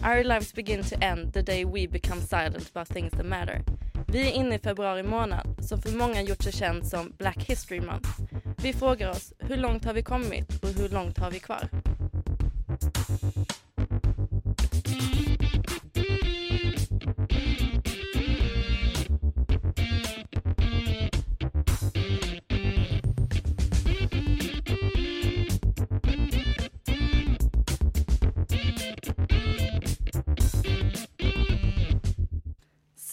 Our lives begin to end the day we become silent about things that matter. Vi är inne i februari månad som för många gjort sig känd som Black History Month. Vi frågar oss hur långt har vi kommit och hur långt har vi kvar?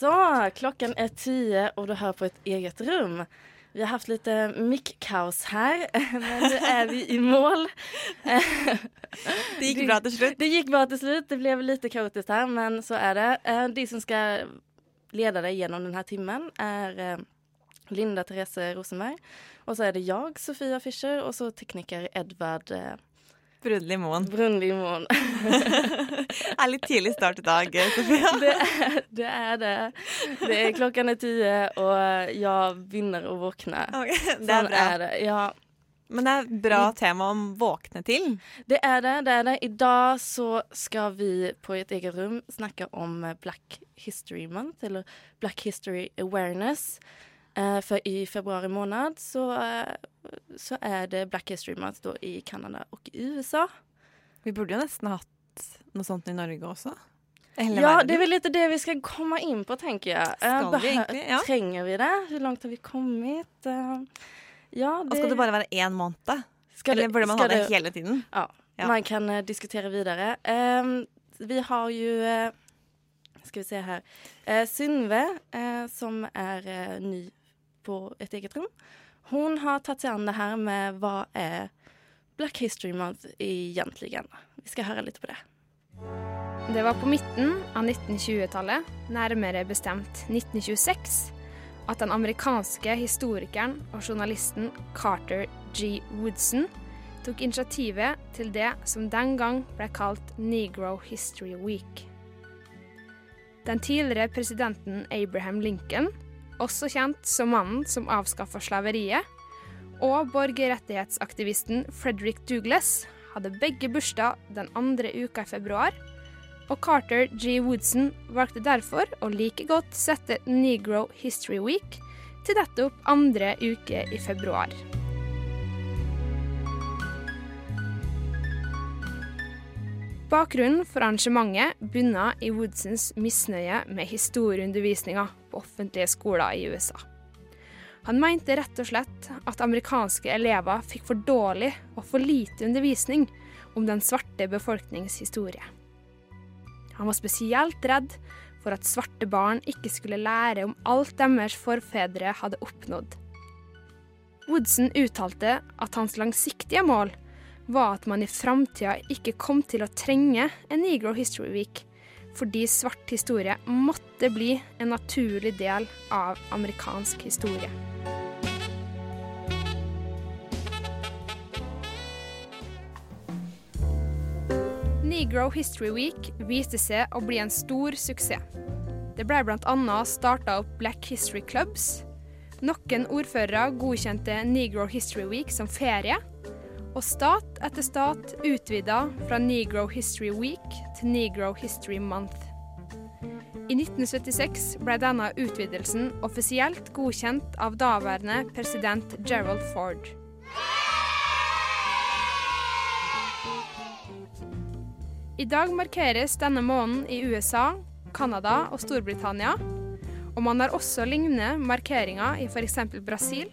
Så, klockan är tio och du hör på ett eget rum. Vi har haft lite mickkaos här, men nu är vi i mål. Det gick bra till slut. Det gick bra till slut. Det blev lite kaotiskt här, men så är det. Eh, De som ska leda dig genom den här timmen är eh, Linda Therese Rosenberg. Och så är det jag, Sofia Fischer, och så tekniker Edvard Brunli Moen. Brunli Moen. Er litt tidlig start i dag, Sofia. Det är, det är det. Det är klockan är tio och jag vinner och vaknar. Ok, Det er bra. är det. Ja, Men det er bra tema å våkne til. det är det. det är det. Idag så ska vi på ett eget rum snacka om Black History Month, eller Black History Awareness. Eh, för i februari månad så, eh, så är det Black History Month då i Kanada och i USA. Vi burde jo nesten hatt noe sånt i Norge også. Hele Ja, det är väl lite det vi ska komma in på tänker jag. Eh, Ska vi egentligen? Ja. Tränger vi det? Hur långt har vi kommit? Eh, ja, Og skal det bare være én måned? ska Eller burde man ska ha det hele tiden? Ja, Ja. man kan eh, diskutera vidare. Ehm, vi har ju, eh, ska vi se här, uh, Synve eh, som är eh, ny på ett eget rum. Hon har tagit sig an det här med vad är Black History Month egentligen. Vi ska höra lite på det. Det var på mitten av 1920-talet, närmare bestämt 1926, att den amerikanske historikeren och journalisten Carter G. Woodson tog initiativet till det som den gang ble kalt Negro History Week. Den tidligere presidenten Abraham Lincoln, også kjent som mannen som avskaffa slaveriet, og borgerrettighetsaktivisten Frederick Douglass hadde begge bursdag den andre uka i februar, og Carter G. Woodson valgte derfor å like godt sette Negro History Week til nettopp andre uke i februar. Bakgrunnen for arrangementet bunna i Woodsons misnøye med historieundervisninga på offentlige skoler i USA. Han mente rett og slett at amerikanske elever fikk for dårlig og for lite undervisning om den svarte befolknings historie. Han var spesielt redd for at svarte barn ikke skulle lære om alt deres forfedre hadde oppnådd. Woodson uttalte at hans langsiktige mål var at man i framtida ikke kom til å trenge en Negro History Week, fordi svart historie måtte bli en naturlig del av amerikansk historie. Negro History Week viste seg å bli en stor suksess. Det ble bl.a. starta opp Black History Clubs. Noen ordførere godkjente Negro History Week som ferie och stat efter stat utvida från Negro History Week till Negro History Month. I 1976 blev denna utvidelsen officiellt godkänd av dåvarande president Gerald Ford. I dag markeras denna månad i USA, Kanada och Storbritannien. Och man har också liknande markeringar i f.eks. Brasil,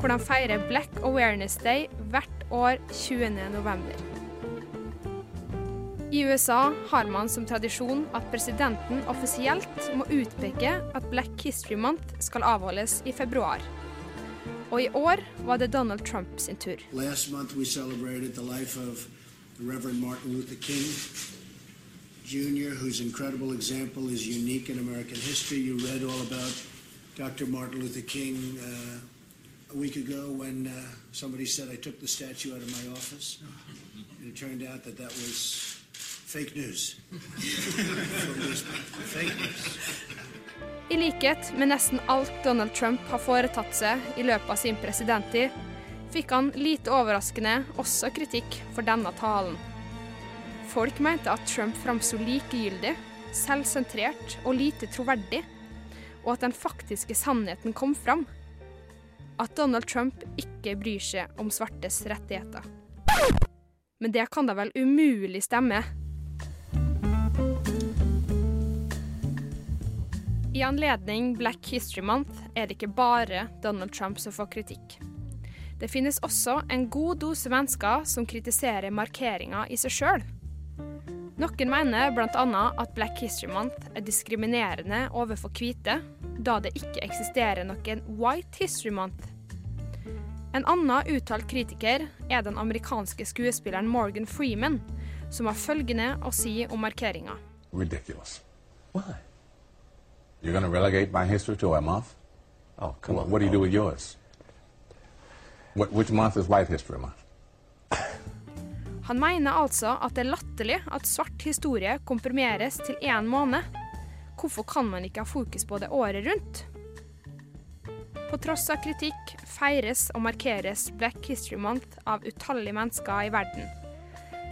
där de firar Black Awareness Day vart år 20. november. I USA har man som tradisjon at presidenten offisielt må utpeke at Black History Month skal avholdes i februar. Og i år var det Donald Trump sin tur. Last month we celebrated the life of the Reverend Martin Luther King. Jr., whose incredible example is unique in American history. You read all about Dr. Martin Luther King uh, a week ago when uh, somebody said I took the statue out of my office. And it turned out that that was fake news. Fake news. I likhet med nesten alt Donald Trump har foretatt seg i løpet av sin presidenttid, fikk han lite overraskende også kritikk for denne talen. Folk mente at Trump framsto likegyldig, selvsentrert og lite troverdig, og at den faktiske sannheten kom fram. At Donald Trump ikke bryr seg om svartes rettigheter. Men det kan da vel umulig stemme? I anledning Black History Month er det ikke bare Donald Trump som får kritikk. Det finnes også en god dose mennesker som kritiserer markeringa i seg sjøl. Noen mener bl.a. at Black History Month er diskriminerende overfor hvite, da det ikke eksisterer noen White History Month. En annen uttalt kritiker er den amerikanske skuespilleren Morgan Freeman, som har følgende å si om markeringa. Ridiculous. Why? You're going to relegate my history to a month? Oh, come on. What do you do with yours? What, which month is White History Month? Han mener altså at det er latterlig at svart historie komprimeres til én måned. Hvorfor kan man ikke ha fokus på det året rundt? På tross av kritikk feires og markeres Black History Month av utallige mennesker i verden.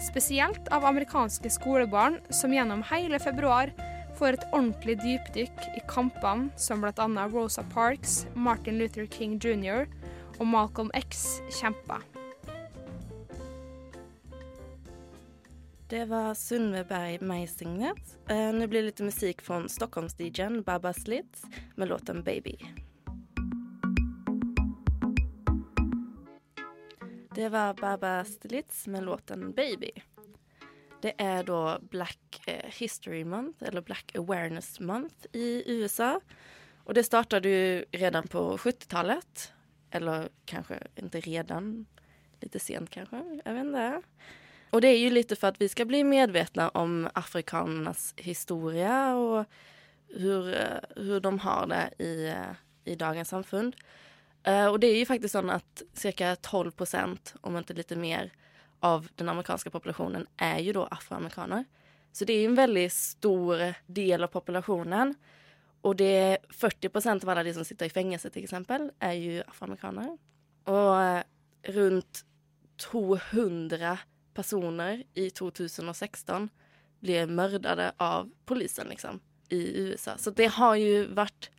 Spesielt av amerikanske skolebarn som gjennom hele februar får et ordentlig dypdykk i kampene som bl.a. Rosa Parks, Martin Luther King jr. og Malcolm X kjemper. Det var Sundveberg Majsignet. Eh, nu blir det lite musik från Stockholms-DJn Baba Slitz med låten Baby. Det var Baba Slitz med låten Baby. Det är då Black eh, History Month, eller Black Awareness Month i USA. Och det startade ju redan på 70-talet. Eller kanske inte redan, lite sent kanske, jag vet inte. Och det är ju lite för att vi ska bli medvetna om afrikanernas historia och hur, eh, hur de har det i, eh, i dagens samfund. Eh, och det är ju faktiskt så att cirka 12 procent, om inte lite mer, av den amerikanska populationen är ju då afroamerikaner. Så det är en väldigt stor del av populationen. Och det är 40 procent av alla de som sitter i fängelse till exempel är ju afroamerikaner. Och runt 200 personer i 2016 blev mördade av polisen liksom, i USA. Så det har ju varit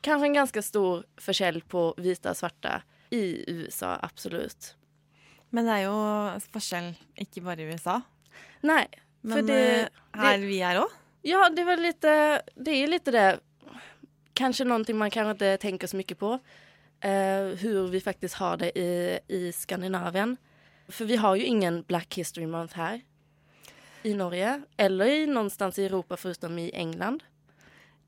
kanske en ganska stor forskjell på vita och svarta i USA, absolut. Men det er jo forskjell ikke bare i USA, Nej, men det, eh, her det, vi er òg. ja, det var lite, det är ju lite det, kanske någonting man kanske inte tänker så mycket på, eh, hur vi faktiskt har det i, i Skandinavien. För vi har ju ingen Black History Month här i Norge, eller i någonstans i Europa förutom i England.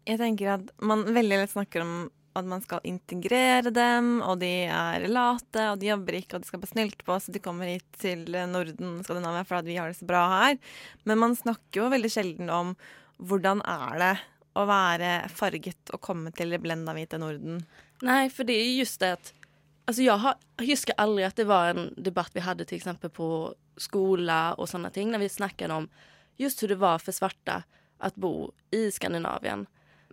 Jeg tenker at man veldig lett snakker om at man skal integrere dem, og de er late, og de jobber ikke, og de skal på snilt på og de kommer hit til Norden, Skandinavia, for at vi har det så bra her. Men man snakker jo veldig sjelden om er det å være farget og komme til det blenda hvite Norden. Nej, för det är just det att alltså jag, har, huskar aldrig att det var en debatt vi hade till exempel på skola och sådana ting när vi snackade om just hur det var för svarta att bo i Skandinavien.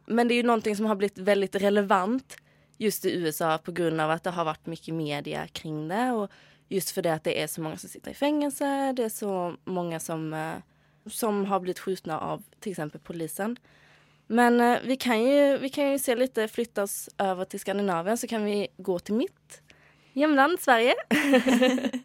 Men det är ju någonting som har blivit väldigt relevant just i USA på grund av att det har varit mycket media kring det och just för det att det är så många som sitter i fängelse, det är så många som, eh, som har blivit skjutna av till exempel polisen. Men eh, vi kan, ju, vi kan ju se lite, flytta oss över till Skandinavien så kan vi gå till mitt hemland Sverige.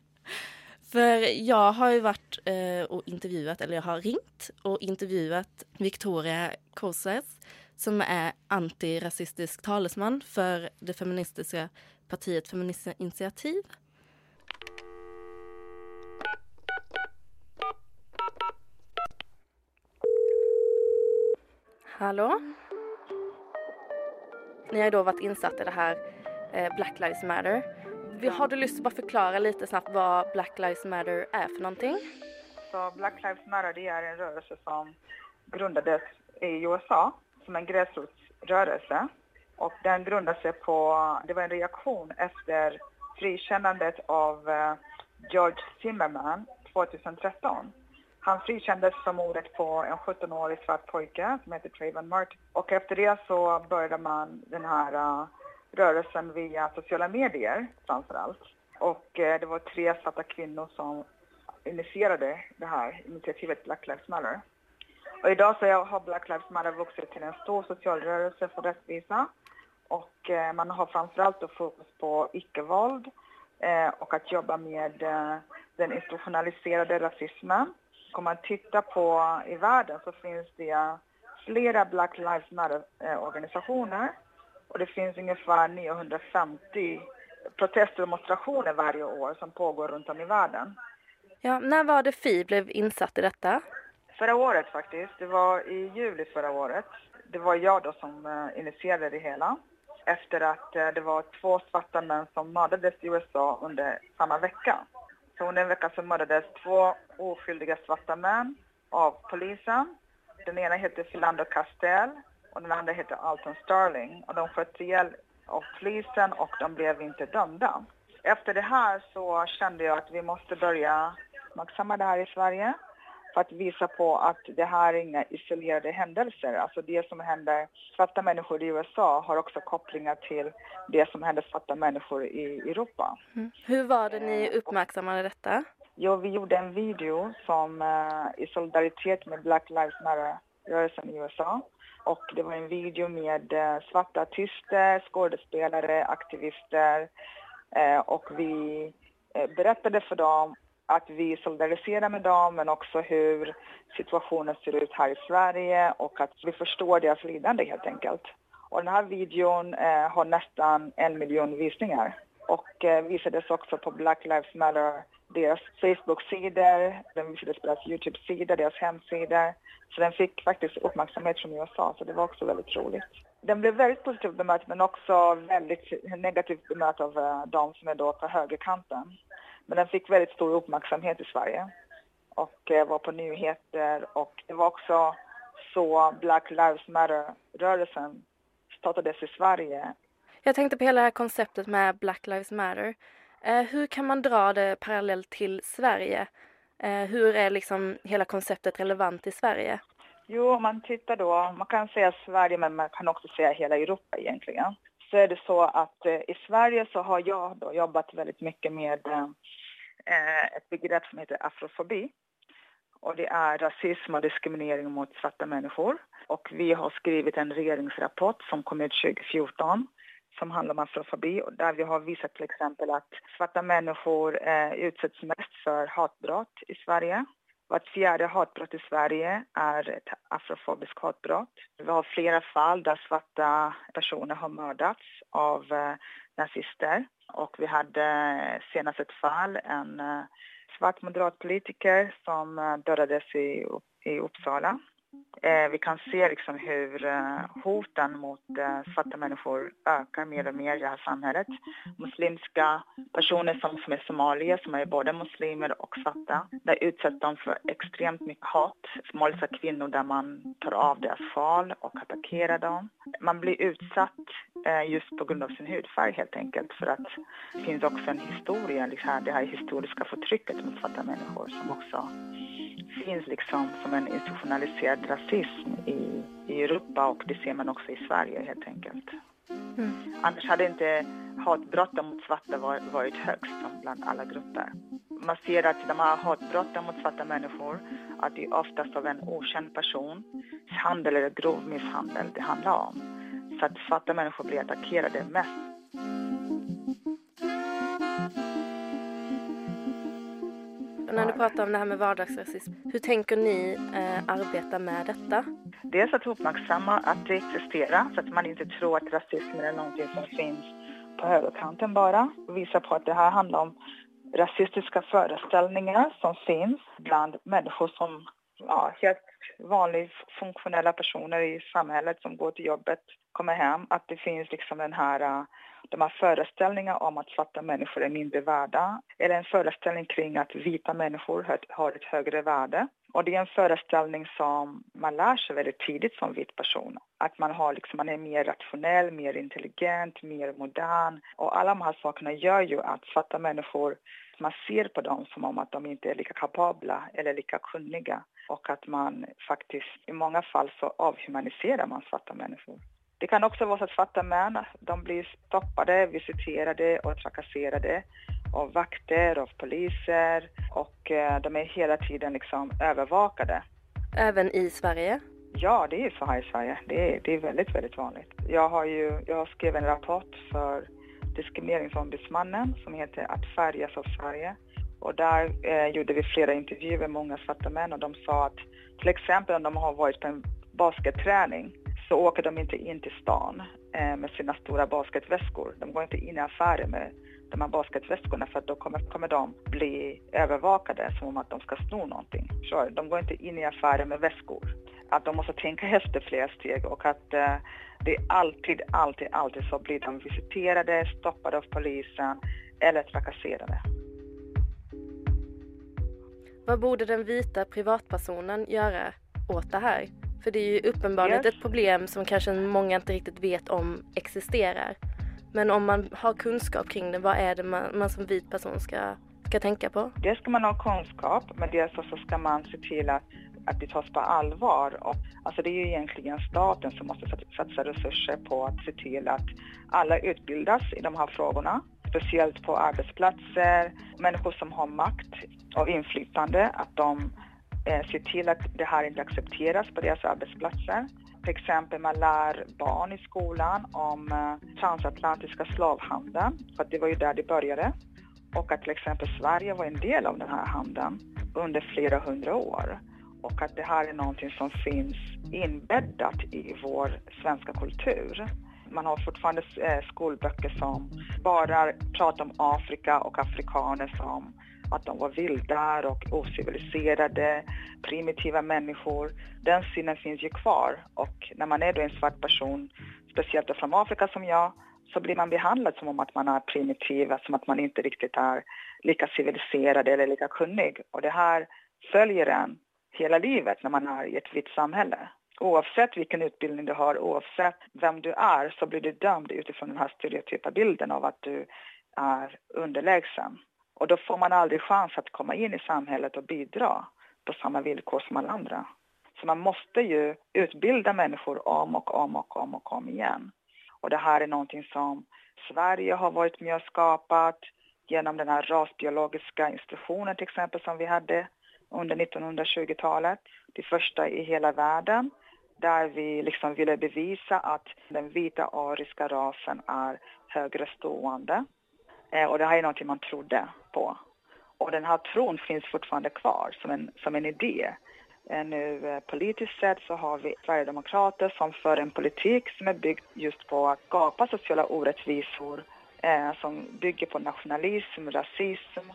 För jag har ju varit eh, och intervjuat, eller jag har ringt och intervjuat Victoria Koses som är antirasistisk talesman för det feministiska partiet Feministiskt initiativ. Hallå? Ni har då varit insatta i det här eh, Black Lives Matter. Vi- Har du lust att bara förklara lite snabbt vad Black Lives Matter är för någonting? Så Black Lives Matter det är en rörelse som grundades i USA som en gräsrotsrörelse. Och den grundade sig på, det var en reaktion efter frikännandet av eh, George Zimmerman 2013. Han frikändes för mordet på en 17-årig svart pojke som heter Trayvon Martin. Och efter det så började man den här uh, rörelsen via sociala medier framför allt. Och eh, det var tre svarta kvinnor som initierade det här initiativet Black Lives Matter. Och idag så har Black Lives Matter vuxit till en stor social rörelse för rättvisa. Och eh, man har framförallt då fokus på icke-våld eh, och att jobba med den institutionaliserade rasismen. Om man tittar på i världen så finns det flera Black Lives Matter-organisationer och det finns ungefär 950 protester och demonstrationer varje år som pågår runt om i världen. Ja, när var det Fi blev insatt i detta? Förra året faktiskt. Det var i juli förra året. Det var jag då som uh, initierade det hela. Efter att uh, det var två svarta män som mördades i USA under samma vecka. Så under en vecka så mördades två oskyldiga svarta män av polisen. Den ena heter Philando Castell och den andra heter Alton Starling. Och de sköts ihjäl av polisen och de blev inte dömda. Efter det här så kände jag att vi måste börja uppmärksamma det här i Sverige för att visa på att det här är inga isolerade händelser. Alltså det som händer svarta människor i USA har också kopplingar till det som händer svarta människor i Europa. Mm. Hur var det ni uppmärksammade detta? Jo, vi gjorde en video som uh, i solidaritet med Black Lives rörelsen i USA. Och det var en video med eh, svarta artister, skådespelare, aktivister eh, och vi eh, berättade för dem att vi solidariserar med dem men också hur situationen ser ut här i Sverige och att vi förstår deras lidande helt enkelt. Och den här videon har nästan en miljon visningar och visades också på Black Lives Matter, deras Facebook-sidor, den visades på deras YouTube-sida, deras hemsidor. Så den fick faktiskt uppmärksamhet från USA, så det var också väldigt roligt. Den blev väldigt positivt bemött men också väldigt negativt bemött av uh, de som är då på högerkanten. Men den fick väldigt stor uppmärksamhet i Sverige och eh, var på nyheter och det var också så Black Lives Matter-rörelsen startades i Sverige. Jag tänkte på hela det här konceptet med Black Lives Matter. Eh, hur kan man dra det parallellt till Sverige? Eh, hur är liksom hela konceptet relevant i Sverige? Jo, om man tittar då, man kan säga Sverige men man kan också säga hela Europa egentligen. Så är det så att eh, i Sverige så har jag då jobbat väldigt mycket med Eh, eh ett begrepp som heter afrofobi. Och det är rasism och diskriminering mot svarta människor. Och vi har skrivit en regeringsrapport som kom ut 2014 som handlar om afrofobi och där vi har visat till exempel att svarta människor eh, utsätts mest för hatbrott i Sverige. Vart fjärde hatbrott i Sverige är ett afrofobiskt hatbrott. Vi har flera fall där svarta personer har mördats av eh, nazister. Och vi hade eh, senast ett fall, en eh, svart moderatpolitiker som eh, dödades i, i Uppsala Eh, vi kan se liksom hur eh, hoten mot eh, svarta människor ökar mer och mer i det här samhället. Muslimska personer som, som är somalier, som är både muslimer och svarta, där utsätts de för extremt mycket hat. Somaliska kvinnor där man tar av deras sjal och attackerar dem. Man blir utsatt just på grund av sin hudfärg helt enkelt för att det finns också en historia, liksom, det här historiska förtrycket mot svarta människor som också finns liksom som en institutionaliserad rasism i, i Europa och det ser man också i Sverige helt enkelt. Mm. Annars hade inte hatbrotten mot svarta varit högst bland alla grupper. Man ser att de här hatbrotten mot svarta människor, att det är oftast av en okänd person, handel eller grov misshandel det handlar om. Så att svarta människor blir attackerade mest när du pratar om det här med vardagsrasism, hur tänker ni eh, arbeta med detta? Dels att uppmärksamma att det existerar så att man inte tror att rasismen är någonting som finns på högerkanten bara. Visa på att det här handlar om rasistiska föreställningar som finns bland människor som ja, helt vanliga funktionella personer i samhället som går till jobbet, kommer hem, att det finns liksom den här äh, de här föreställningarna om att svarta människor är mindre värda eller en föreställning kring att vita människor har ett högre värde. Och det är en föreställning som man lär sig väldigt tidigt som vit person. Att man, har liksom, man är mer rationell, mer intelligent, mer modern. Och alla de här sakerna gör ju att svarta människor, man ser på dem som om att de inte är lika kapabla eller lika kunniga. Och att man faktiskt, i många fall så avhumaniserar man svarta människor. Det kan också vara så att svarta män, de blir stoppade, visiterade och trakasserade av vakter, av poliser och eh, de är hela tiden liksom övervakade. Även i Sverige? Ja, det är så här i Sverige. Det är, det är väldigt, väldigt vanligt. Jag har ju, jag skrivit en rapport för Diskrimineringsombudsmannen som heter Att färgas av Sverige. Och där eh, gjorde vi flera intervjuer med många svarta män och de sa att till exempel om de har varit på en basketträning så åker de inte in till stan eh, med sina stora basketväskor. De går inte in i affärer med de här basketväskorna för att då kommer, kommer de bli övervakade som om att de ska sno någonting. Så de går inte in i affärer med väskor. Att de måste tänka efter flera steg och att eh, det är alltid, alltid, alltid så blir de visiterade, stoppade av polisen eller trakasserade. Vad borde den vita privatpersonen göra åt det här? För det är ju uppenbarligen yes. ett problem som kanske många inte riktigt vet om existerar. Men om man har kunskap kring det, vad är det man, man som vit person ska, ska tänka på? Dels ska man ha kunskap, men dels så ska man se till att, att det tas på allvar. Och, alltså det är ju egentligen staten som måste satsa resurser på att se till att alla utbildas i de här frågorna. Speciellt på arbetsplatser, människor som har makt och inflytande, att de Eh, se till att det här inte accepteras på deras arbetsplatser. Till exempel man lär barn i skolan om eh, transatlantiska slavhandeln, för det var ju där det började. Och att till exempel Sverige var en del av den här handeln under flera hundra år. Och att det här är någonting som finns inbäddat i vår svenska kultur. Man har fortfarande eh, skolböcker som bara pratar om Afrika och afrikaner som att de var vildar och ociviliserade, primitiva människor. Den synen finns ju kvar och när man är då en svart person, speciellt från Afrika som jag, så blir man behandlad som om att man är primitiv, som att man inte riktigt är lika civiliserad eller lika kunnig. Och det här följer en hela livet när man är i ett vitt samhälle. Oavsett vilken utbildning du har, oavsett vem du är, så blir du dömd utifrån den här stereotypa bilden av att du är underlägsen. Och då får man aldrig chans att komma in i samhället och bidra på samma villkor som alla andra. Så man måste ju utbilda människor om och om och om och om igen. Och det här är någonting som Sverige har varit med och skapat genom den här rasbiologiska institutionen till exempel som vi hade under 1920-talet. Det första i hela världen där vi liksom ville bevisa att den vita ariska rasen är högre stående. Eh, och det här är någonting man trodde på. Och den här tron finns fortfarande kvar som en, som en idé. Eh, nu eh, politiskt sett så har vi Sverigedemokrater som för en politik som är byggd just på att skapa sociala orättvisor eh, som bygger på nationalism, rasism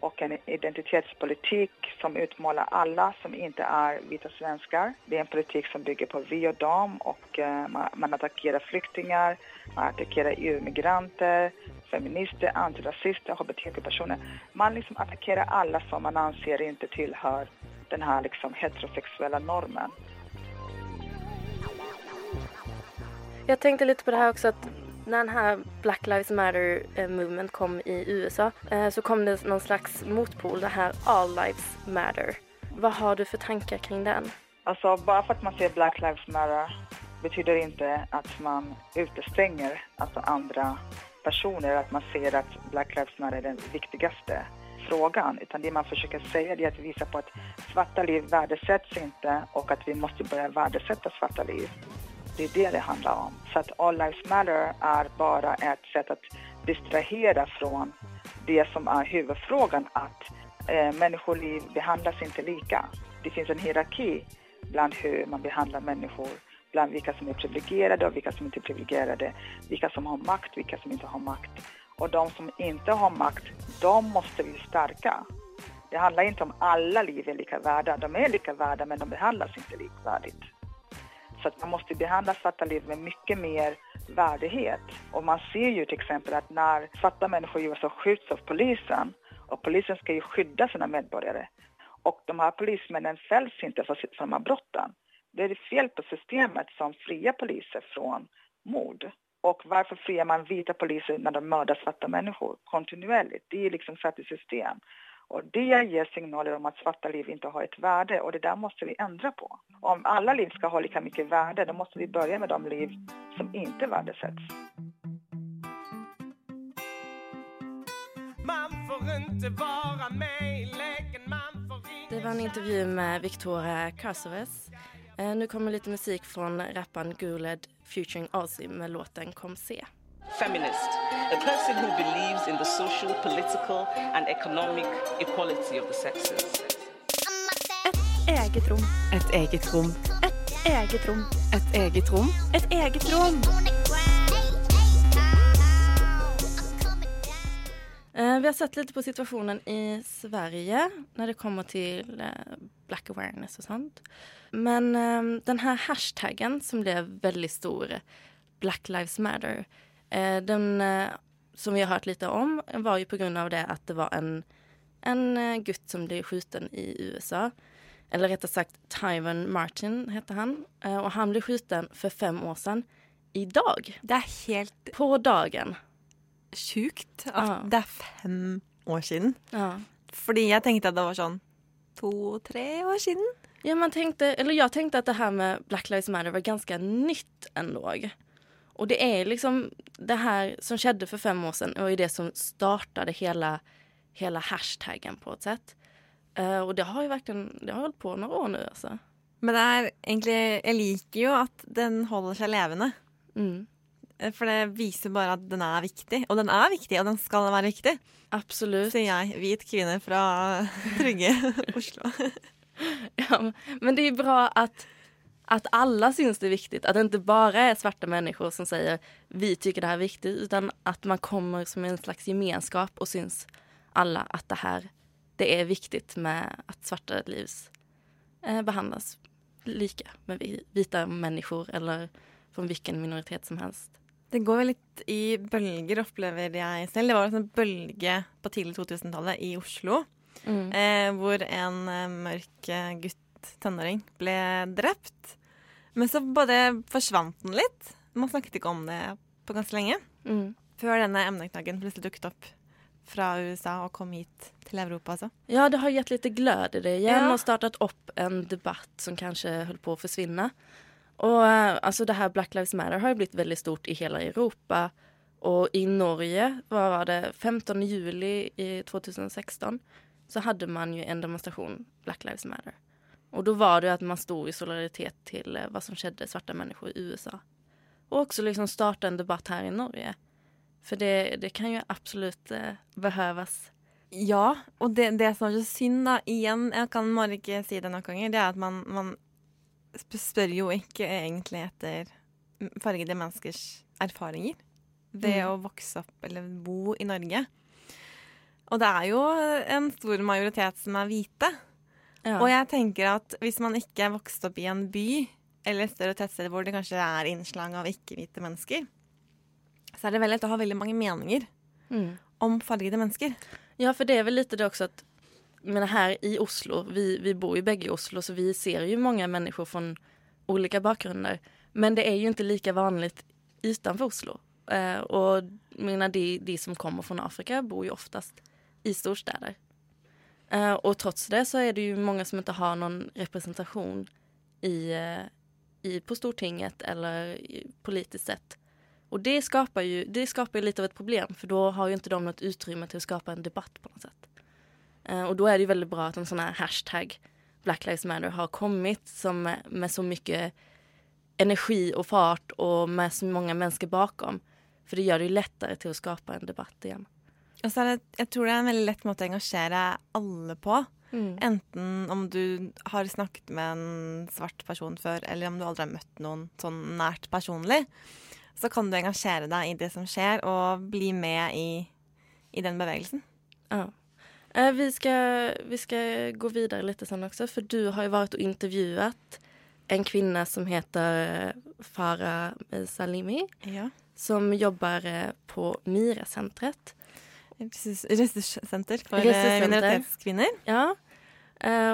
och en identitetspolitik som utmålar alla som inte är vita svenskar. Det är en politik som bygger på vi och dem och eh, man, man attackerar flyktingar, man attackerar EU-migranter, feminister, antirasister, hbtq-personer. Man liksom attackerar alla som man anser inte tillhör den här liksom heterosexuella normen. Jag tänkte lite på det här också att när den här Black Lives Matter eh, movement kom i USA eh, så kom det någon slags motpol, det här All Lives Matter. Vad har du för tankar kring den? Alltså bara för att man säger Black Lives Matter betyder inte att man utestänger alltså andra personer, att man ser att Black Lives Matter är den viktigaste frågan. Utan det man försöker säga är att visa på att svarta liv värdesätts inte och att vi måste börja värdesätta svarta liv. Det är det det handlar om. Så att All Lives Matter är bara ett sätt att distrahera från det som är huvudfrågan att eh, människoliv behandlas inte lika. Det finns en hierarki bland hur man behandlar människor, bland vilka som är privilegierade och vilka som inte är privilegierade, vilka som har makt, vilka som inte har makt. Och de som inte har makt, de måste vi stärka. Det handlar inte om alla liv är lika värda. De är lika värda men de behandlas inte likvärdigt. Så att man måste behandla svarta liv med mycket mer värdighet. Och man ser ju till exempel att när svarta människor i USA skjuts av polisen och polisen ska ju skydda sina medborgare och de här polismännen fälls inte för, för de här brotten. Det är det fel på systemet som friar poliser från mord. Och varför friar man vita poliser när de mördar svarta människor kontinuerligt? Det är liksom satt i system. Och det ger signaler om att svarta liv inte har ett värde och det där måste vi ändra på. Om alla liv ska ha lika mycket värde, då måste vi börja med de liv som inte värdesätts. Man får inte vara med i leken, man får Det var en intervju med Victoria Karsoves. Eh, nu kommer lite musik från rapparen Guled featuring Ozzy med låten Kom se. Feminist, a person who believes in the social, political and economic equality of the sexes. Ett eget rum. Ett eget rum. Ett eget rum. Ett eget rum. Ett eget rum. Eh, vi har sett lite på situationen i Sverige när det kommer till eh, black awareness och sånt. Men ehm, den här hashtaggen som blev väldigt stor, Black Lives Matter, eh, den som vi har hört lite om var ju på grund av det att det var en, en gutt som blev skjuten i USA. Eller rättare sagt Tyvon Martin hette han. Och han blev skjuten för fem år sedan. Idag. Det är helt... På dagen sjukt at ja. det er fem år siden. Ja. Fordi jeg tenkte at det var sånn to-tre år siden. Ja, man tänkte, eller jag tänkte att det här med Black Lives Matter var ganska nytt ändå. Och det är liksom det här som skedde för fem år sedan och är det som startade hela, hela hashtaggen på ett sätt. Uh, och det har ju verkligen det har hållit på några år nu alltså. Men det är egentligen, jag liker ju att den håller sig levande. Mm. Eh, for det viser bare at den er viktig. Og den er viktig, og den skal være viktig. Absolutt. Sier jeg, hvit kvinne fra trygge Oslo. ja, men det är bra att, att alla syns det är viktigt. Att det inte bara är svarta människor som säger vi tycker det här är viktigt utan att man kommer som en slags gemenskap och syns alla att det här det är viktigt med att svarta liv eh, behandlas lika med vita människor eller från vilken minoritet som helst. Det går vel litt i bølger, opplever jeg selv. Det var en bølge på tidlig 2000-tallet i Oslo. Mm. Eh, hvor en eh, mørk eh, gutt, tenåring, ble drept. Men så bare forsvant den litt. Man snakket ikke om det på ganske lenge. Mm. Før denne emneknaggen plutselig dukket opp fra USA og kom hit til Europa. Altså. Ja, det har gett lite glöd i det igen ja. och startat upp en debatt som kanske höll på att försvinna. Och eh, alltså det här Black Lives Matter har ju blivit väldigt stort i hela Europa. Och i Norge vad var det 15 juli 2016 så hade man ju en demonstration, Black Lives Matter. Och då var det att man stod i solidaritet till eh, vad som skedde svarta människor i USA. Och också liksom starta en debatt här i Norge. För det, det kan ju absolut eh, behövas. Ja, och det, det som är synd, da, igjen, jeg kan bare ikke si det några ganger, det er at man, man spør jo ikke egentlig etter fargede menneskers erfaringer ved mm. å vokse opp eller bo i Norge. Og det er jo en stor majoritet som er hvite. Ja. Og jeg tenker at hvis man ikke er vokst opp i en by eller et større tettsted hvor det kanskje er innslag av ikke-hvite mennesker, så er det veldig lett å ha veldig mange meninger mm. om fargede mennesker. Ja, för det är väl lite det också att men här i Oslo, vi, vi bor ju bägge i Oslo så vi ser ju många människor från olika bakgrunder. Men det är ju inte lika vanligt utanför Oslo. Eh, och mina, de, de som kommer från Afrika bor ju oftast i storstäder. Eh, och trots det så är det ju många som inte har någon representation i, eh, i, på Stortinget eller politiskt sett. Och det skapar ju det skapar ju lite av ett problem för då har ju inte de något utrymme till att skapa en debatt på något sätt. Eh, och då är det väldigt bra att en sån här hashtag Black Lives Matter har kommit som med så mycket energi och fart och med så många människor bakom. För det gör det ju lättare till att skapa en debatt igen. Och så det, jag tror det är en väldigt lätt måte att engagera alla på. Mm. Enten om du har snackat med en svart person för eller om du aldrig har mött någon sån närt personligt. Så kan du engagera dig i det som sker och bli med i, i den bevegelsen. Ja. Eh, vi, ska, vi ska gå vidare lite sen också, för du har ju varit och intervjuat en kvinna som heter Farah Salimi. Ja. Som jobbar eh, på Mira-centret. Resurscenter för Resurscenter. minoritetskvinnor. Ja.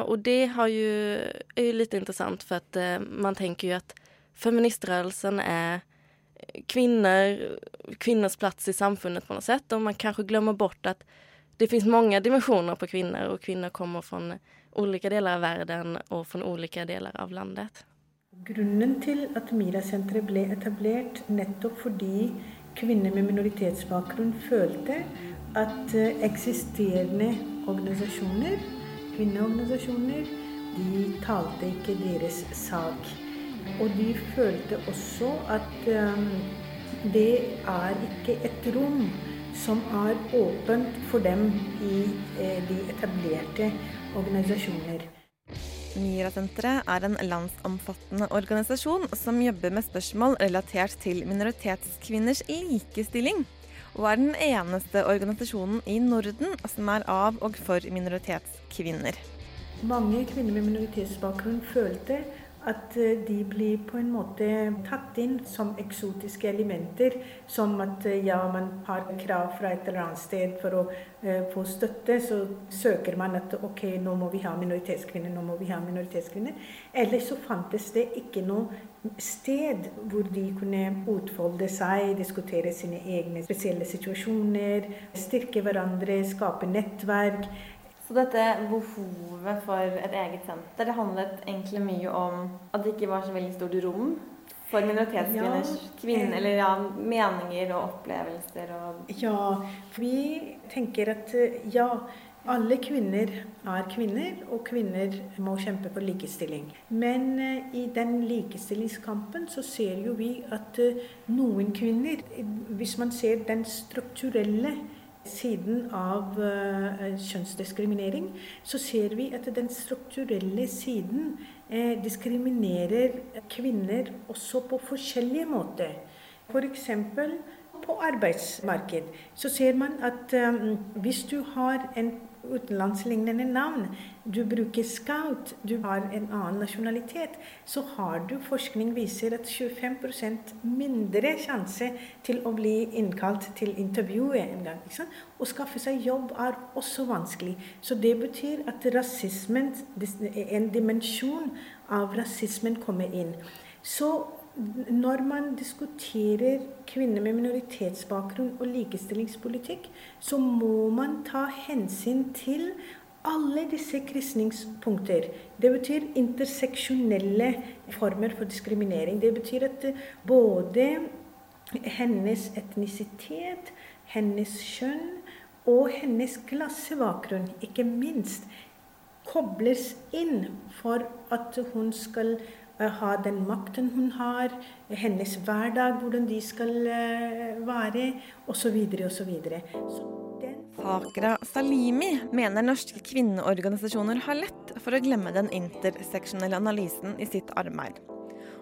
Och det har ju, är ju lite intressant för att man tänker ju att feministrörelsen är kvinnor, kvinnors plats i samfundet på något sätt och man kanske glömmer bort att det finns många dimensioner på kvinnor och kvinnor kommer från olika delar av världen och från olika delar av landet. Grunden till att Mira-centret blev etablerat nettopp fordi kvinnor med minoritetsbakgrund følte att eh, existerande organisationer, kvinneorganisationer, de talte inte deras sak. Och de følte också att um, det är inte ett rum som är öppet för dem i eh, de etablerade organisationer. MiRA-senteret er en landsomfattende organisasjon som jobber med spørsmål relatert til minoritetskvinners likestilling, og er den eneste organisasjonen i Norden som er av og for minoritetskvinner. Mange kvinner med minoritetsbakgrunn følte att eh, de blir på en måte tatt inn som eksotiske elementer. Som att eh, ja, man har krav från ett eller annat sted för att eh, få støtte. Så söker man att ok, nu måste vi ha minoritetskvinnor, nu måste vi ha minoritetskvinnor. Eller så fantes det inte något sted där de kunde utfolde sig, diskutera sina egna speciella situationer, stärka varandra, skapa nätverk. Så dette behovet for et eget senter det handlet egentlig mye om at det ikke var så veldig stort rom for minoritetskvinners ja, kvinner, eller ja, meninger og opplevelser og Ja, vi tenker at ja, alle kvinner er kvinner, og kvinner må kjempe for likestilling. Men uh, i den likestillingskampen så ser jo vi at uh, noen kvinner Hvis man ser den strukturelle siden av eh, eh, kjønnsdiskriminering, så ser vi at den strukturelle siden eh, diskriminerer kvinner også på forskjellige måter. F.eks. For på arbeidsmarked så ser man at hvis du har en utenlandslignende navn, du bruker scout, du har en annen nasjonalitet, så har du forskning viser at 25% mindre sjanse til å bli innkalt til intervjuet en gang. Å liksom. skaffe seg jobb er også vanskelig. Så det betyr at rasismen, en dimensjon av rasismen kommer inn. Så når man diskuterer kvinner med minoritetsbakgrunn og likestillingspolitikk, så må man ta hensyn til alle disse kristningspunkter. Det betyr interseksjonelle former for diskriminering. Det betyr at eh, både hennes etnisitet, hennes kjønn og hennes klassebakgrunn, ikke minst, kobles inn for at hun skal ha den makten hun har, hennes hverdag, hvordan de skal eh, være, osv. osv. Fakra Salimi mener norske kvinneorganisasjoner har lett for å glemme den interseksjonelle analysen i sitt arbeid.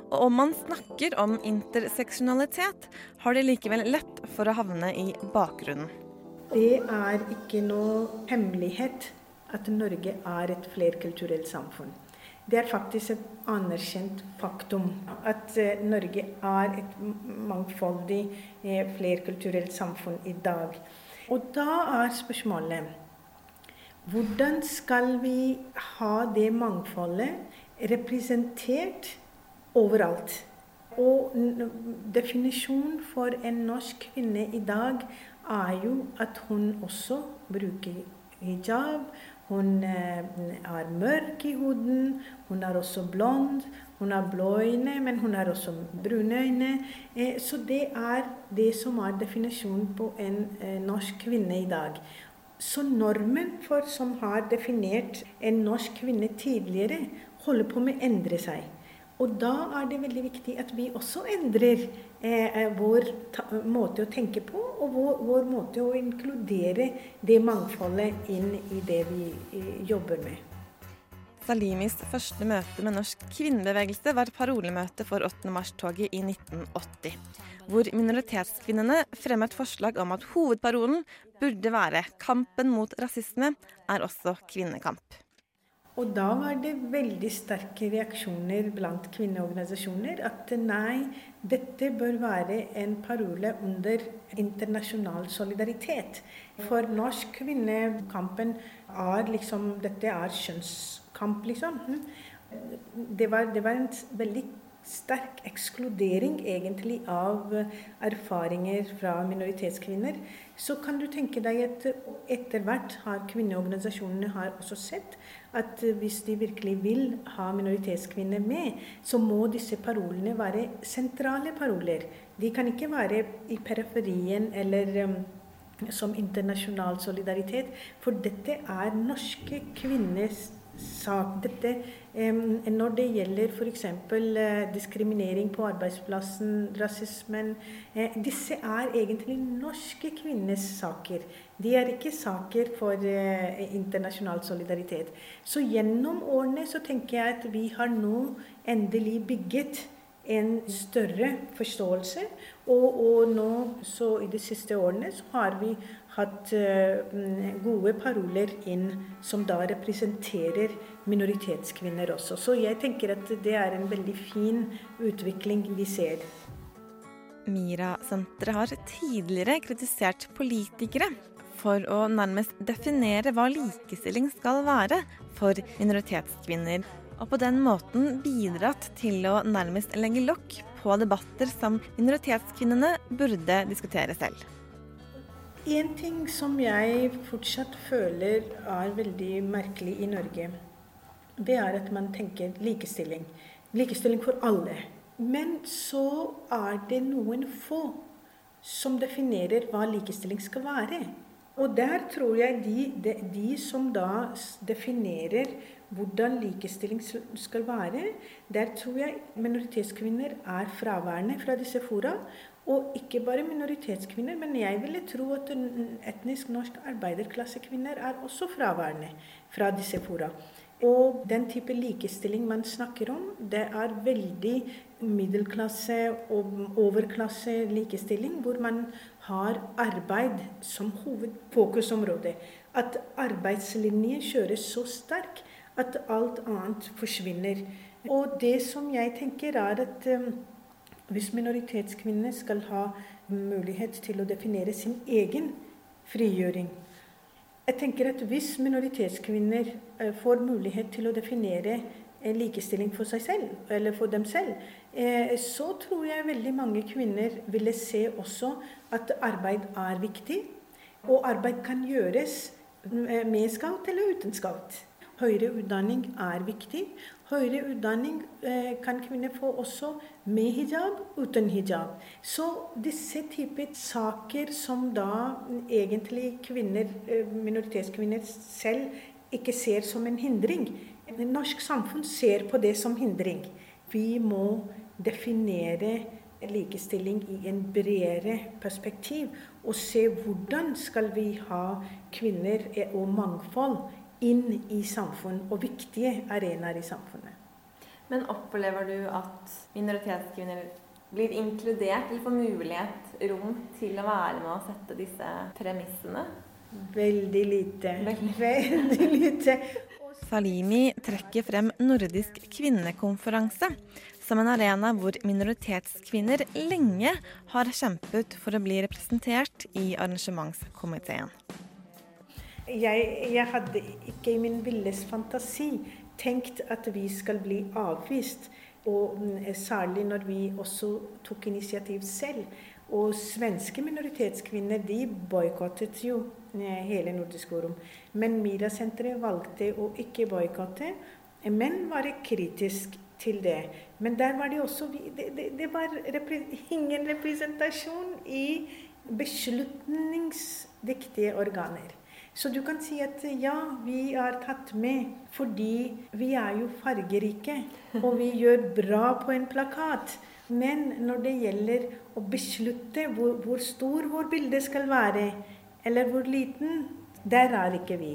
Og om man snakker om interseksjonalitet, har de likevel lett for å havne i bakgrunnen. Det er ikke noe hemmelighet at Norge er et flerkulturelt samfunn. Det är faktiskt ett anerkänt faktum att eh, Norge är ett mångfaldigt eh, flerkulturellt samfund idag. Och då är frågan, hur ska vi ha det mångfaldet representerat överallt? Och definition för en norsk kvinna idag är ju att hon också brukar hijab, hon eh, är mörk i huden, hon är också blond. hon har blå ögon men hon har också bruna ögon. Eh, så det är det som är definitionen på en eh, norsk kvinna idag. Så normen för som har definierat en norsk kvinna tidigare håller på med ändra sig. Och då är det väldigt viktigt att vi också ändrar Eh, eh, vår ta, måte å tenke på, og vår, vår, måte å inkludere det mangfoldet inn i det vi eh, jobber med. Salimis første møte med norsk kvinnebevegelse var parolemøte for 8. mars-toget i 1980, hvor minoritetskvinnene fremmet forslag om at hovedparolen burde være 'kampen mot rasisme er også kvinnekamp'. Och då var det väldigt starka reaktioner bland kvinnoorganisationer att nej, detta bör vara en paroll under internationell solidaritet. För norsk kvinnokampen är liksom detta är könskamp liksom. Mm. Det var, det var en väldigt stark exkludering egentligen av erfarenheter från minoritetskvinnor. Så kan du tänka dig att efterhand har kvinnoorganisationerna har sett at eh, hvis de virkelig vil ha minoritetskvinner med, så må disse parolene være sentrale paroler. De kan ikke være i periferien eller um, som internasjonal solidaritet, for dette er norske kvinners sak. Dette, når det gjelder f.eks. Uh, eh, diskriminering på arbeidsplassen, rasismen uh, Disse er egentlig norske kvinners saker. De er ikke saker for uh, internasjonal solidaritet. Så gjennom årene så tenker jeg at vi har nå endelig bygget en større forståelse. Og, og nå, så i de siste årene, så har vi hatt uh, gode paroler inn som da representerer minoritetskvinner også. Så jeg tenker at det er en veldig fin utvikling vi ser. Mira-senteret har tidligere kritisert politikere for å nærmest definere hva likestilling skal være for minoritetskvinner, og på den måten bidratt til å nærmest legge lokk på debatter som minoritetskvinnene burde diskutere selv. En ting som jeg fortsatt føler er veldig merkelig i Norge, det er at man tenker likestilling. Likestilling for alle. Men så er det noen få som definerer hva likestilling skal være. Og der tror jeg de, de, de, som da definerer hvordan likestilling skal være, der tror jeg minoritetskvinner er fraværende fra disse fora. Og ikke bare minoritetskvinner, men jeg ville tro at etnisk norsk arbeiderklassekvinner er også fraværende fra disse fora. Og den type likestilling man snakker om, det er veldig middelklasse og overklasse likställning, hvor man har arbeid som hovedfokusområde. At arbeidslinjen kjøres så sterk at alt annet forsvinner. Og det som jeg tenker, er at eh, hvis minoritetskvinnene skal ha mulighet til å definere sin egen frigjøring Jeg tenker at hvis minoritetskvinner eh, får mulighet til å definere likestilling for seg selv, eller for dem selv, eh, så tror jeg veldig mange kvinner ville se også at arbeid er viktig. Og arbeid kan gjøres eh, med skaut eller uten skaut. Høyere utdanning er viktig. Høyere utdanning eh, kan kvinner få også med hijab, uten hijab. Så disse typer saker som da egentlig kvinner, eh, minoritetskvinner selv ikke ser som en hindring. Norsk samfunn ser på det som hindring. Vi må definere likestilling i en bredere perspektiv og se hvordan skal vi ha kvinner eh, og mangfold inn i samfunn og viktige arenaer i samfunnet. Men opplever du at minoritetskvinner blir inkludert eller får mulighet, rom til å være med og sette disse premissene? Veldig lite. Veldig, Veldig lite. Salimi trekker frem Nordisk kvinnekonferanse som en arena hvor minoritetskvinner lenge har kjempet for å bli representert i arrangementskomiteen jag, jag hade icke i min vildes fantasi tänkt att vi skulle bli avvist. Och mm, särskilt när vi också tog initiativ själv. Och svenska minoritetskvinnor de bojkottade ju hela eh, hele Nordisk Forum. Men Miracentret valde att å bojkotta. boikotte, men var kritisk till det. Men där var det också... Det, det, det var repre, ingen representation i beslutningsdiktiga organer. Så du kan si at ja, vi er tatt med fordi vi er jo fargerike. Og vi gjør bra på en plakat. Men når det gjelder å beslutte hvor, hvor stor vår bilde skal være, eller hvor liten, der er ikke vi.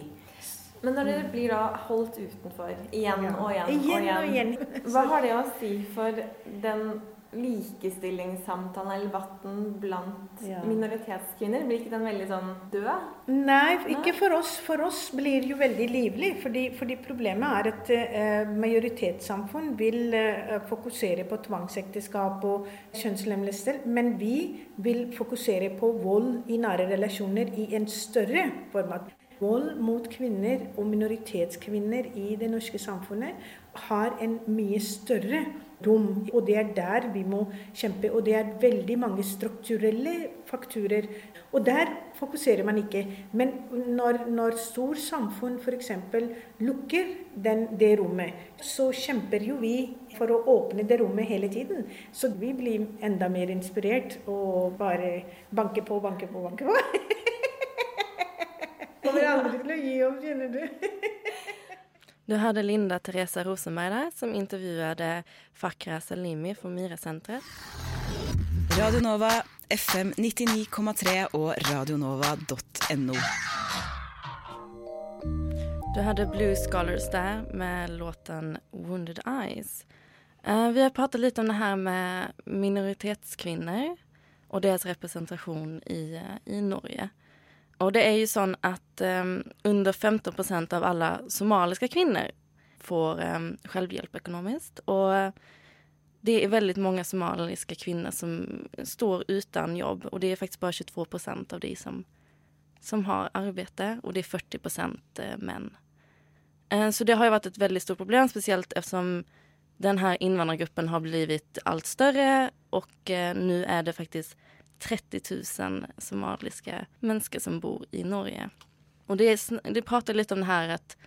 Men när det blir då hållt utanför igen och igen, och och igen, igen. vad har det att säga för den likestillingssamtalen eller debatten bland Ja. minoritetskvinnor? Blir inte den väldigt sån död? Nej, ikke for oss. For oss blir det jo veldig livlig. Fordi problemet er at eh, majoritetssamfunn vil eh, fokusere på tvangsekteskap og kjønnslemlestelser, men vi vil fokusere på vold i nære relasjoner i en større format. Vold mot kvinner og minoritetskvinner i det norske samfunnet har en mye større rom, og det er der vi må kjempe. Og det er veldig mange strukturelle faktorer. Og der fokuserer man ikke. Men når, når stor samfunn f.eks. lukker den, det rommet, så kjemper jo vi for å åpne det rommet hele tiden. Så vi blir enda mer inspirert og bare banke på, banke på, banke på. Kommer aldri til å gi opp, kjenner du. Du hörde Linda Teresa Rosenberg där som intervjuade Fakra Salimi från Mira-centret. Radio Nova, FM 99,3 og radionova.no. Du hade Blue Scholars där med låten Wounded Eyes. Eh, vi har pratat lite om det här med minoritetskvinnor och deras representation i, eh, i Norge. Och det är ju så att eh, under 15 procent av alla somaliska kvinnor får eh, självhjälp ekonomiskt. Och det är väldigt många somaliska kvinnor som står utan jobb och det är faktiskt bara 22 procent av de som, som har arbete och det är 40 procent eh, män. Eh, Så det har ju varit ett väldigt stort problem, speciellt eftersom den här invandrargruppen har blivit allt större och eh, nu är det faktiskt 30 000 somaliska människor som bor i Norge. Och det, det pratar lite om det här att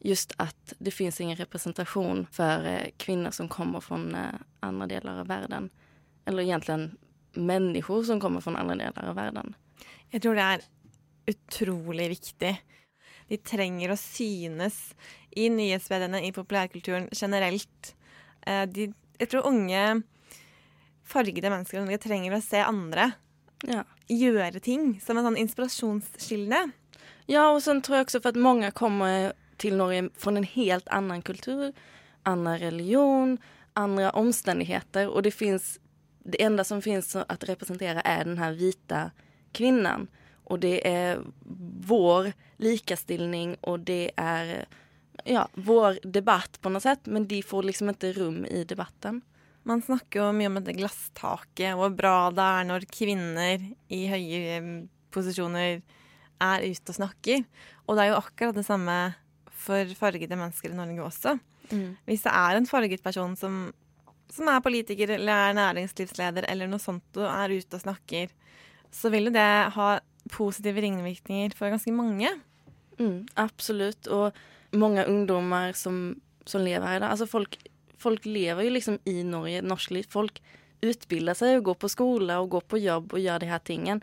just att det finns ingen representation för eh, kvinnor som kommer från eh, andra delar av världen. Eller egentligen människor som kommer från andra delar av världen. Jag tror det är otroligt viktigt. De trenger å synes i nyhetsmediene, i populärkulturen generellt. Eh, de, jag tror unga fargede mennesker Norge trenger å se andre Ja. gjøre ting som en sånn inspirasjonskilde. Ja, och sen tror jag också för att många kommer till Norge från en helt annan kultur, annan religion, andra omständigheter och det finns, det enda som finns att representera är den här vita kvinnan. Och det är vår likastillning och det är ja, vår debatt på något sätt, men de får liksom inte rum i debatten. Man snakker jo mye om dette glasstaket, hvor bra det er når kvinner i høye eh, posisjoner er ute og snakker. Og det er jo akkurat det samme for fargede mennesker i Norge også. Mm. Hvis det er en farget person som, som er politiker eller er næringslivsleder eller noe sånt og er ute og snakker, så vil jo det ha positive ringvirkninger for ganske mange. Mm, absolut. Och många ungdomar som, som lever här idag, alltså folk, folk lever ju liksom i Norge, norsk liv. Folk utbildar sig och går på skola och går på jobb och gör de här tingen.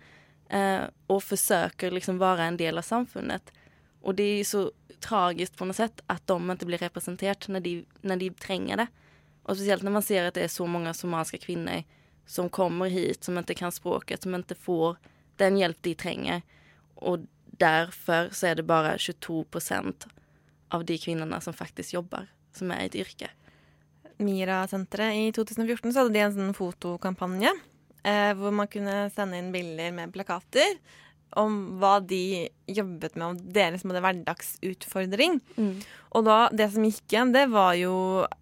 Eh, och försöker liksom vara en del av samfundet. Och det är ju så tragiskt på något sätt att de inte blir representerade när de, när de tränger det. Och speciellt när man ser att det är så många somaliska kvinnor som kommer hit, som inte kan språket, som inte får den hjälp de tränger. Och därför så är det bara 22 procent av de kvinnorna som faktiskt jobbar, som är i ett yrke. Mira-senteret i 2014 så hadde de en sånn fotokampanje eh, hvor man kunne sende inn bilder med plakater om hva de jobbet med, om deres måte, hverdagsutfordring. Og da, det som gikk igjen, det var jo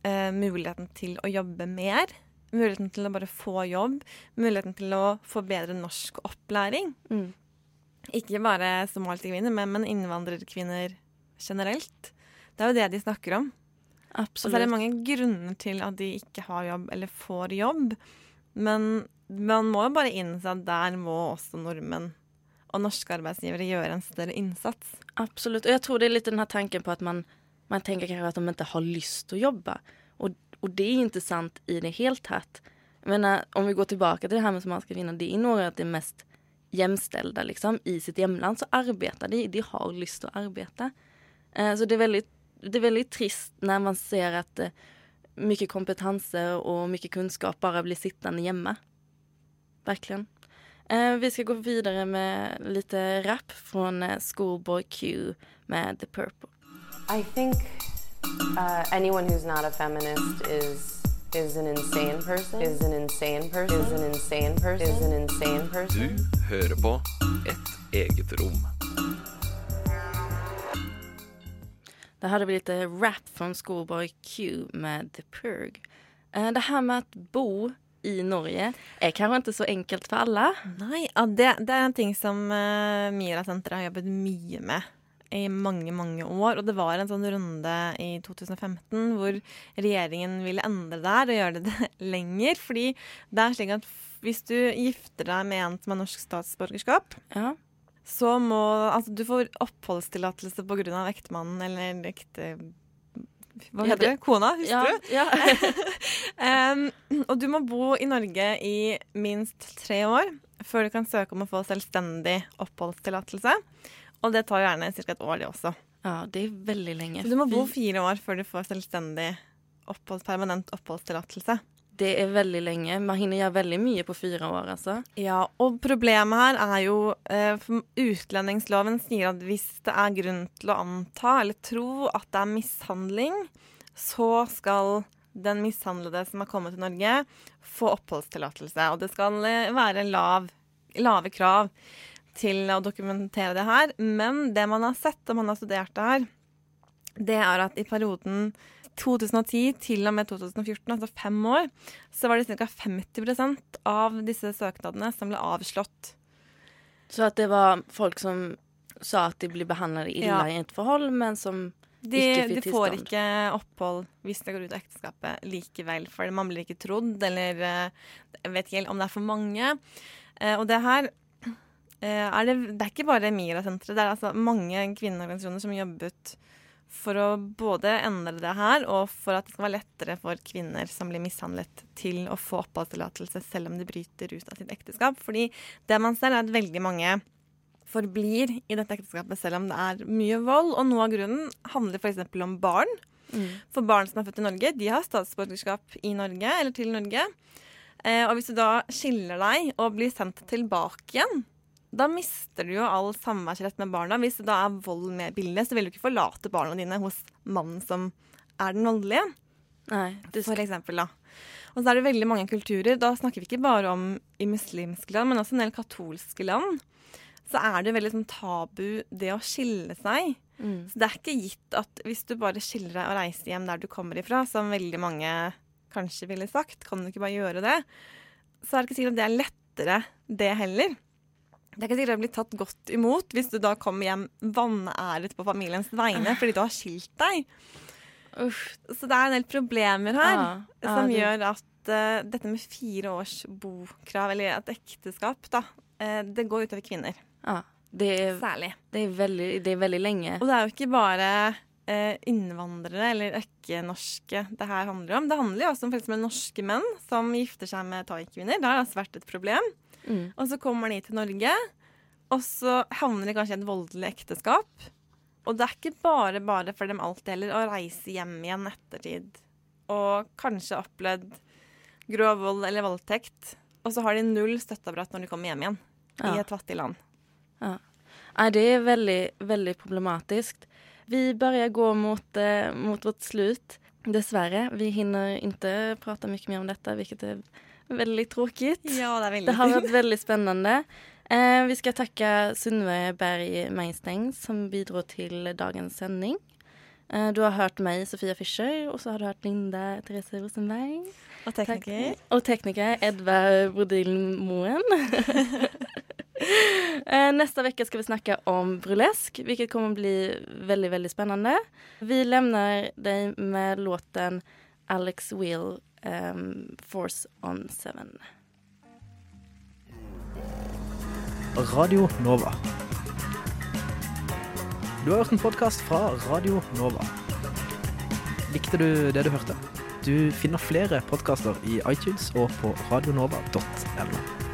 eh, muligheten til å jobbe mer. Muligheten til å bare få jobb. Muligheten til å få bedre norsk opplæring. Mm. Ikke bare somaliske kvinner, men, men innvandrerkvinner generelt. Det er jo det de snakker om. Og så er det mange grunner til at de ikke har jobb eller får jobb. Men man må jo bare innse at der må også nordmenn och norska arbetsgivare göra en större insats. Absolut, och jag tror det är lite den här tanken på att man, man tänker kanske att de inte har lust att jobba. Och, och det är inte sant i det helt tatt. Jag menar, om vi går tillbaka till det här med somaliska kvinnor, det är några av de mest jämställda liksom, i sitt hemland så arbetar de, de har lust att arbeta. Eh, så det är, väldigt, det är väldigt trist när man ser att eh, mycket kompetenser och mycket kunskap bara blir sittande hemma. Verkligen. Eh, vi ska gå vidare med lite rap från eh, Schoolboy Q med The Purple. I think uh, anyone who's not a feminist is is an insane person. Is an insane person. Is an insane person. Is an insane person. Du hører på Et eget rom. Där hade vi lite rap från Schoolboy Q med The Purg. Eh, Det här med att bo i Norge är kanske inte så enkelt för alla. Nei, ja, det, det er en ting som uh, Mira-senteret har jobbet mye med i mange, mange år. Og det var en sånn runde i 2015 hvor regjeringen ville endre det her og gjøre det lenger. Fordi det er slik at hvis du gifter deg med en som har norsk statsborgerskap, så må Altså, du får oppholdstillatelse av ektemannen eller ekte... Hva Ja, heter det? Kona? Hustru? Ja, Em, og du må bo i Norge i minst tre år før du kan søke om å få selvstendig oppholdstillatelse. Og det tar gjerne ca. et år, det også. Ja, det är väldigt länge. Så du må bo fire år før du får selvstendig oppholds, permanent oppholdstillatelse. Det är väldigt länge. Man hinner göra väldigt mycket på fyra år alltså. Ja, og problemet her er jo eh, for Utlendingsloven sier at hvis det er grunn til å anta eller tro at det er mishandling, så skal den mishandlede som har kommet til Norge, få oppholdstillatelse. Og det skal vara være lav, lave krav til å dokumentere det her. Men det man har sett, när man har studert det her, det er at i perioden 2010 til og med 2014, altså fem år, så var det ca. 50% av disse søknadene som ble avslått. Så att det var folk som sa att de blir behandlade illa Ja. i ett förhåll men som De, ikke de fikk får tilstand. ikke opphold hvis det går ut av ekteskapet likevel, for man blir ikke trodd, eller eh, jeg vet ikke om det er for mange. Eh, Og det her eh, er det, det er ikke bare Mira-senteret, det er altså mange kvinneorganisasjoner som jobbet for å både endre det her, og for at det skal være lettere for kvinner som blir mishandlet, til å få oppholdstillatelse selv om de bryter ut av sitt ekteskap. Fordi det man ser, er at veldig mange forblir i dette ekteskapet selv om det er mye vold. Og noe av grunnen handler f.eks. om barn. For barn som er født i Norge, de har statsborgerskap i Norge, eller til Norge. Eh, og hvis du da skiller deg og blir sendt tilbake igjen, da mister du jo all samværsrett med barna. Hvis det da er vold med bildet, så vil du ikke forlate barna dine hos mannen som er den voldelige. Nei, For eksempel, da. Og så er det veldig mange kulturer. Da snakker vi ikke bare om i muslimske land, men også en del katolske land. Så er det veldig sånn tabu det å skille seg. Mm. Så det er ikke gitt at hvis du bare skiller deg og reiser hjem der du kommer ifra, som veldig mange kanskje ville sagt, kan du ikke bare gjøre det? Så er det ikke sikkert at det er lettere, det heller. Det er ikke sikkert det blir tatt godt imot hvis du da kommer hjem vanæret på familiens vegne fordi du har skilt deg. Så det er en del problemer her ja, som det- gjør at eh, dette med fire års bokrav, eller et ekteskap, da, eh, det går utover kvinner. Ja, det är, Særlig. Det är, väldigt, det är väldigt länge. Og det er jo ikke bare eh, innvandrere eller ikke-norske det her handler om. Det handler jo også om eksempel norske menn som gifter seg med thai-kvinner. Det har altså vært et problem. Mm. Og så kommer de til Norge, og så havner de kanskje i et voldelig ekteskap. Og det er ikke bare bare for dem alltid heller å reise hjem igjen ettertid og kanskje opplevd grov vold eller voldtekt. Og så har de null støtteapparat når de kommer hjem igjen Ja. i et fattig land. Ja. Nej, det är väldigt, väldigt problematiskt. Vi börjar gå mot, eh, mot vårt slut. Dessvärre. Vi hinner inte prata mycket mer om detta, vilket är väldigt tråkigt. Ja, det Det har varit väldigt spännande. Eh, vi ska tacka Sunnive Berg Meinsteng som bidrog till dagens sändning. Eh, du har hört mig, Sofia Fischer, och så har du hört Linda Therese Rosenberg. Och tekniker. Tack. Och tekniker Edvard Brodil Moen. Eh, Nästa vecka ska vi snacka om burlesk, vilket kommer bli väldigt, väldigt spännande. Vi lämnar dig med låten Alex Will, um, Force on Seven. Radio Nova. Du har hørt en podkast fra Radio Nova. Likte du det du hørte? Du finner flere podkaster i iTunes og på radionova.no.